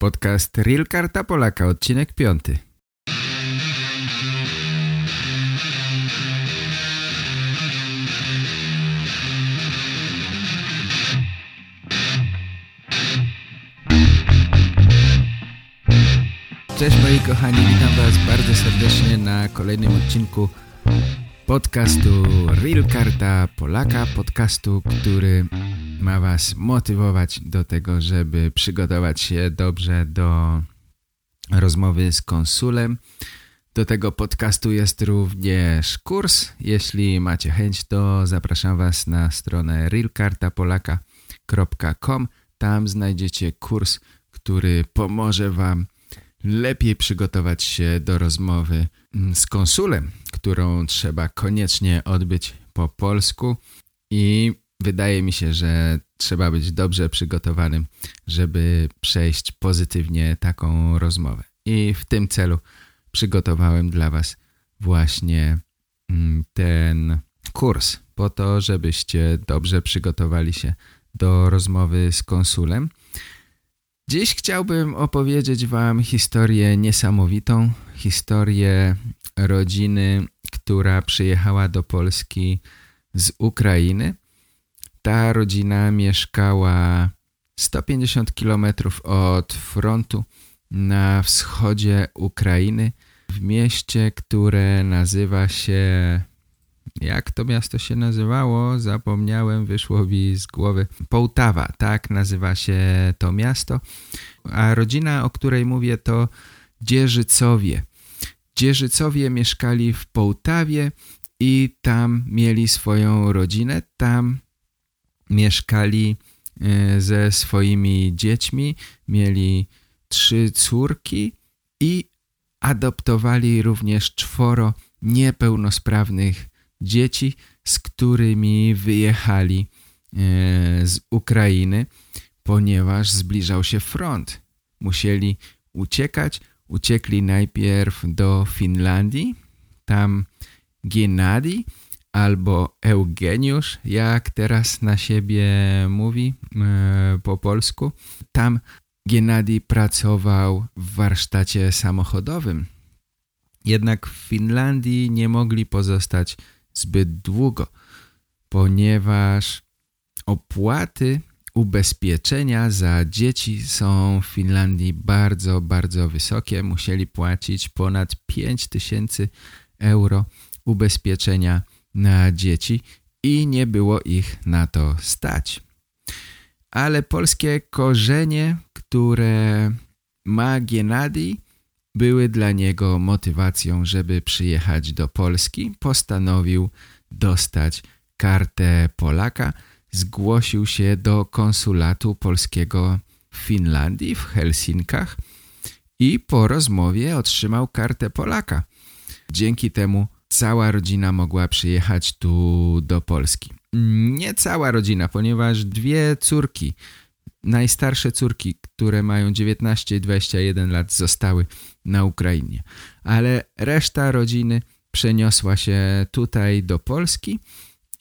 Podcast Real Karta Polaka, odcinek piąty. Cześć moi kochani, witam was bardzo serdecznie na kolejnym odcinku podcastu Real Karta Polaka, podcastu, który ma was motywować do tego, żeby przygotować się dobrze do rozmowy z konsulem. Do tego podcastu jest również kurs. Jeśli macie chęć, to zapraszam was na stronę realkartapolaka.com. Tam znajdziecie kurs, który pomoże wam lepiej przygotować się do rozmowy z konsulem, którą trzeba koniecznie odbyć po polsku i wydaje mi się, że trzeba być dobrze przygotowanym, żeby przejść pozytywnie taką rozmowę. I w tym celu przygotowałem dla Was właśnie mm, ten kurs, po to, żebyście dobrze przygotowali się do rozmowy z konsulem. Dziś chciałbym opowiedzieć Wam historię niesamowitą, historię rodziny, która przyjechała do Polski z Ukrainy. Ta rodzina mieszkała 150 km od frontu na wschodzie Ukrainy w mieście, które nazywa się... Jak to miasto się nazywało? Zapomniałem, wyszło mi z głowy. Połtawa, tak nazywa się to miasto. A rodzina, o której mówię, to Dzierżycowie. Dzierżycowie mieszkali w Połtawie i tam mieli swoją rodzinę. Tam mieszkali e, ze swoimi dziećmi, mieli trzy córki i adoptowali również czworo niepełnosprawnych dzieci, z którymi wyjechali e, z Ukrainy, ponieważ zbliżał się front. Musieli uciekać. Uciekli najpierw do Finlandii. Tam Gennady albo Eugeniusz, jak teraz na siebie mówi e, po polsku. Tam Gennady pracował w warsztacie samochodowym. Jednak w Finlandii nie mogli pozostać zbyt długo, ponieważ opłaty ubezpieczenia za dzieci są w Finlandii bardzo, bardzo wysokie. Musieli płacić ponad 5000 euro ubezpieczenia na dzieci i nie było ich na to stać. Ale polskie korzenie, które ma Gennady, były dla niego motywacją, żeby przyjechać do Polski. Postanowił dostać kartę Polaka. Zgłosił się do konsulatu polskiego w Finlandii, w Helsinkach i po rozmowie otrzymał kartę Polaka. Dzięki temu cała rodzina mogła przyjechać tu do Polski. Nie cała rodzina, ponieważ dwie córki, najstarsze córki, które mają 19 i 21 lat zostały na Ukrainie. Ale reszta rodziny przeniosła się tutaj do Polski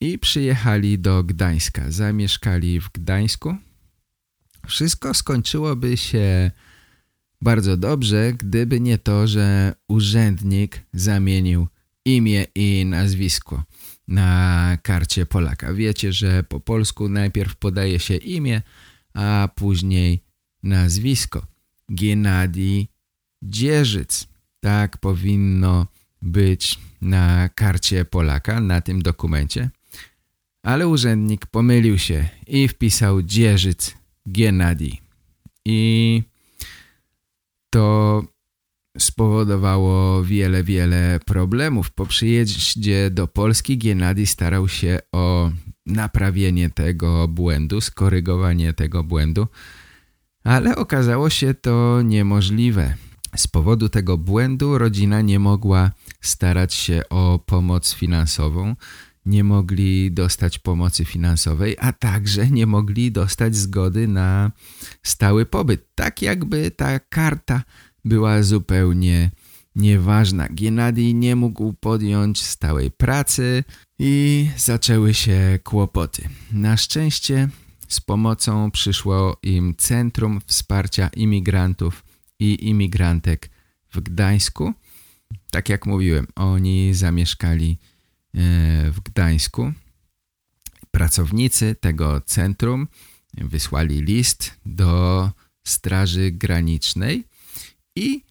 i przyjechali do Gdańska. Zamieszkali w Gdańsku. Wszystko skończyłoby się bardzo dobrze, gdyby nie to, że urzędnik zamienił imię i nazwisko na karcie Polaka. Wiecie, że po polsku najpierw podaje się imię, a później nazwisko. Gennady Dzierżyc. Tak powinno być na karcie Polaka, na tym dokumencie. Ale urzędnik pomylił się i wpisał Dzierżyc Gennady. I to spowodowało wiele, wiele problemów. Po przyjeździe do Polski Gennady starał się o naprawienie tego błędu, skorygowanie tego błędu, ale okazało się to niemożliwe. Z powodu tego błędu rodzina nie mogła starać się o pomoc finansową, nie mogli dostać pomocy finansowej, a także nie mogli dostać zgody na stały pobyt. Tak jakby ta karta była zupełnie nieważna. Gennady nie mógł podjąć stałej pracy i zaczęły się kłopoty. Na szczęście z pomocą przyszło im Centrum Wsparcia Imigrantów i Imigrantek w Gdańsku. Tak jak mówiłem, oni zamieszkali w Gdańsku. Pracownicy tego centrum wysłali list do Straży Granicznej i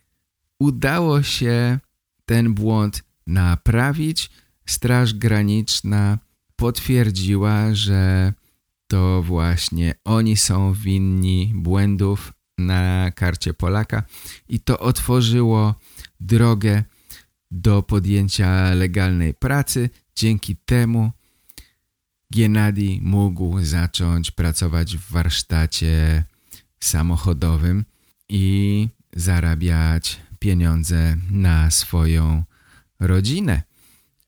udało się ten błąd naprawić. Straż Graniczna potwierdziła, że to właśnie oni są winni błędów na karcie Polaka i to otworzyło drogę do podjęcia legalnej pracy. Dzięki temu Gennady mógł zacząć pracować w warsztacie samochodowym i zarabiać pieniądze na swoją rodzinę.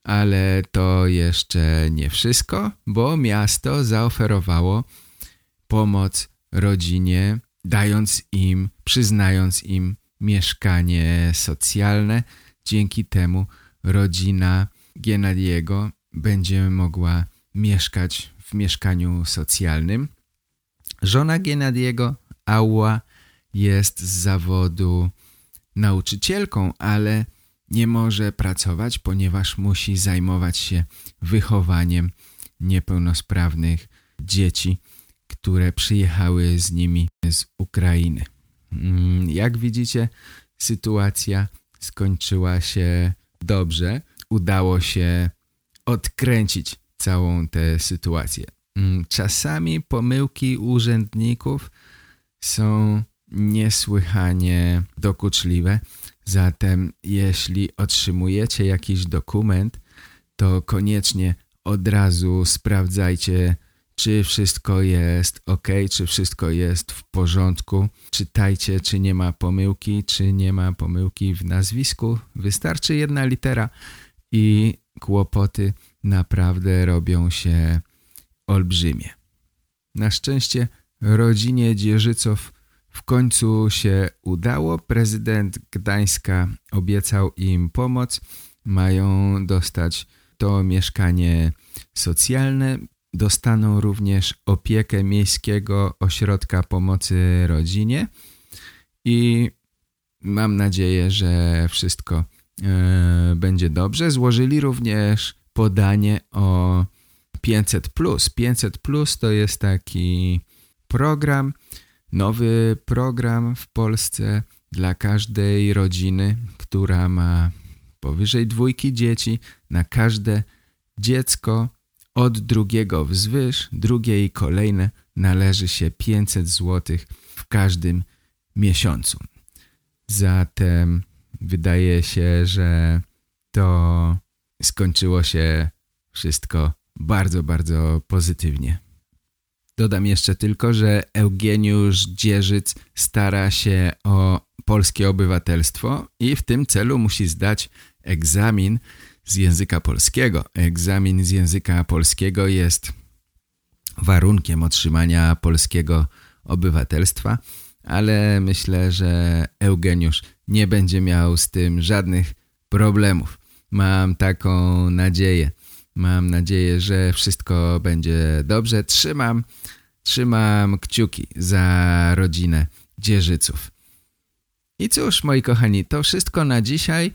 Ale to jeszcze nie wszystko, bo miasto zaoferowało pomoc rodzinie, dając im, przyznając im mieszkanie socjalne. Dzięki temu rodzina Gennadiego będzie mogła mieszkać w mieszkaniu socjalnym. Żona Gennadiego, Ała, jest z zawodu nauczycielką, ale nie może pracować, ponieważ musi zajmować się wychowaniem niepełnosprawnych dzieci, które przyjechały z nimi z Ukrainy. Mm, jak widzicie, sytuacja skończyła się dobrze. Udało się odkręcić całą tę sytuację. Mm, czasami pomyłki urzędników są niesłychanie dokuczliwe, zatem jeśli otrzymujecie jakiś dokument, to koniecznie od razu sprawdzajcie, czy wszystko jest ok, czy wszystko jest w porządku. Czytajcie, czy nie ma pomyłki, czy nie ma pomyłki w nazwisku. Wystarczy jedna litera i kłopoty naprawdę robią się olbrzymie. Na szczęście rodzinie Dzierżycow w końcu się udało. Prezydent Gdańska obiecał im pomoc. Mają dostać to mieszkanie socjalne. Dostaną również opiekę Miejskiego Ośrodka Pomocy Rodzinie i mam nadzieję, że wszystko e, będzie dobrze. Złożyli również podanie o 500+. 500+, to jest taki program, nowy program w Polsce dla każdej rodziny, która ma powyżej dwójki dzieci. Na każde dziecko od drugiego wzwyż, drugie i kolejne należy się 500 zł w każdym miesiącu. Zatem wydaje się, że to skończyło się wszystko bardzo, bardzo pozytywnie. Dodam jeszcze tylko, że Eugeniusz Dzierżyc stara się o polskie obywatelstwo i w tym celu musi zdać egzamin z języka polskiego. Egzamin z języka polskiego jest warunkiem otrzymania polskiego obywatelstwa, ale myślę, że Eugeniusz nie będzie miał z tym żadnych problemów. Mam taką nadzieję. Mam nadzieję, że wszystko będzie dobrze. Trzymam, trzymam kciuki za rodzinę Dzierżyców. I cóż, moi kochani, to wszystko na dzisiaj.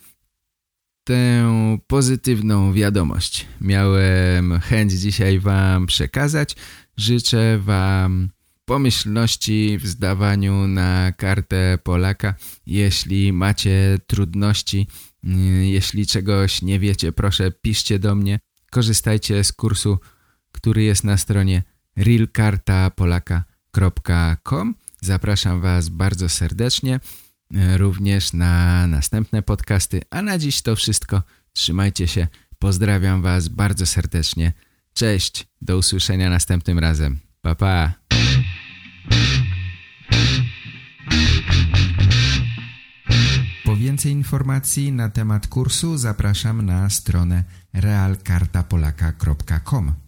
Tę pozytywną wiadomość miałem chęć dzisiaj wam przekazać. Życzę wam pomyślności w zdawaniu na kartę Polaka. Jeśli macie trudności, mm, jeśli czegoś nie wiecie, proszę piszcie do mnie. Korzystajcie z kursu, który jest na stronie realkartapolaka.com. Zapraszam Was bardzo serdecznie również na następne podcasty. A na dziś to wszystko. Trzymajcie się. Pozdrawiam Was bardzo serdecznie. Cześć. Do usłyszenia następnym razem. Pa, pa. Po więcej informacji na temat kursu zapraszam na stronę realkartapolaka.com.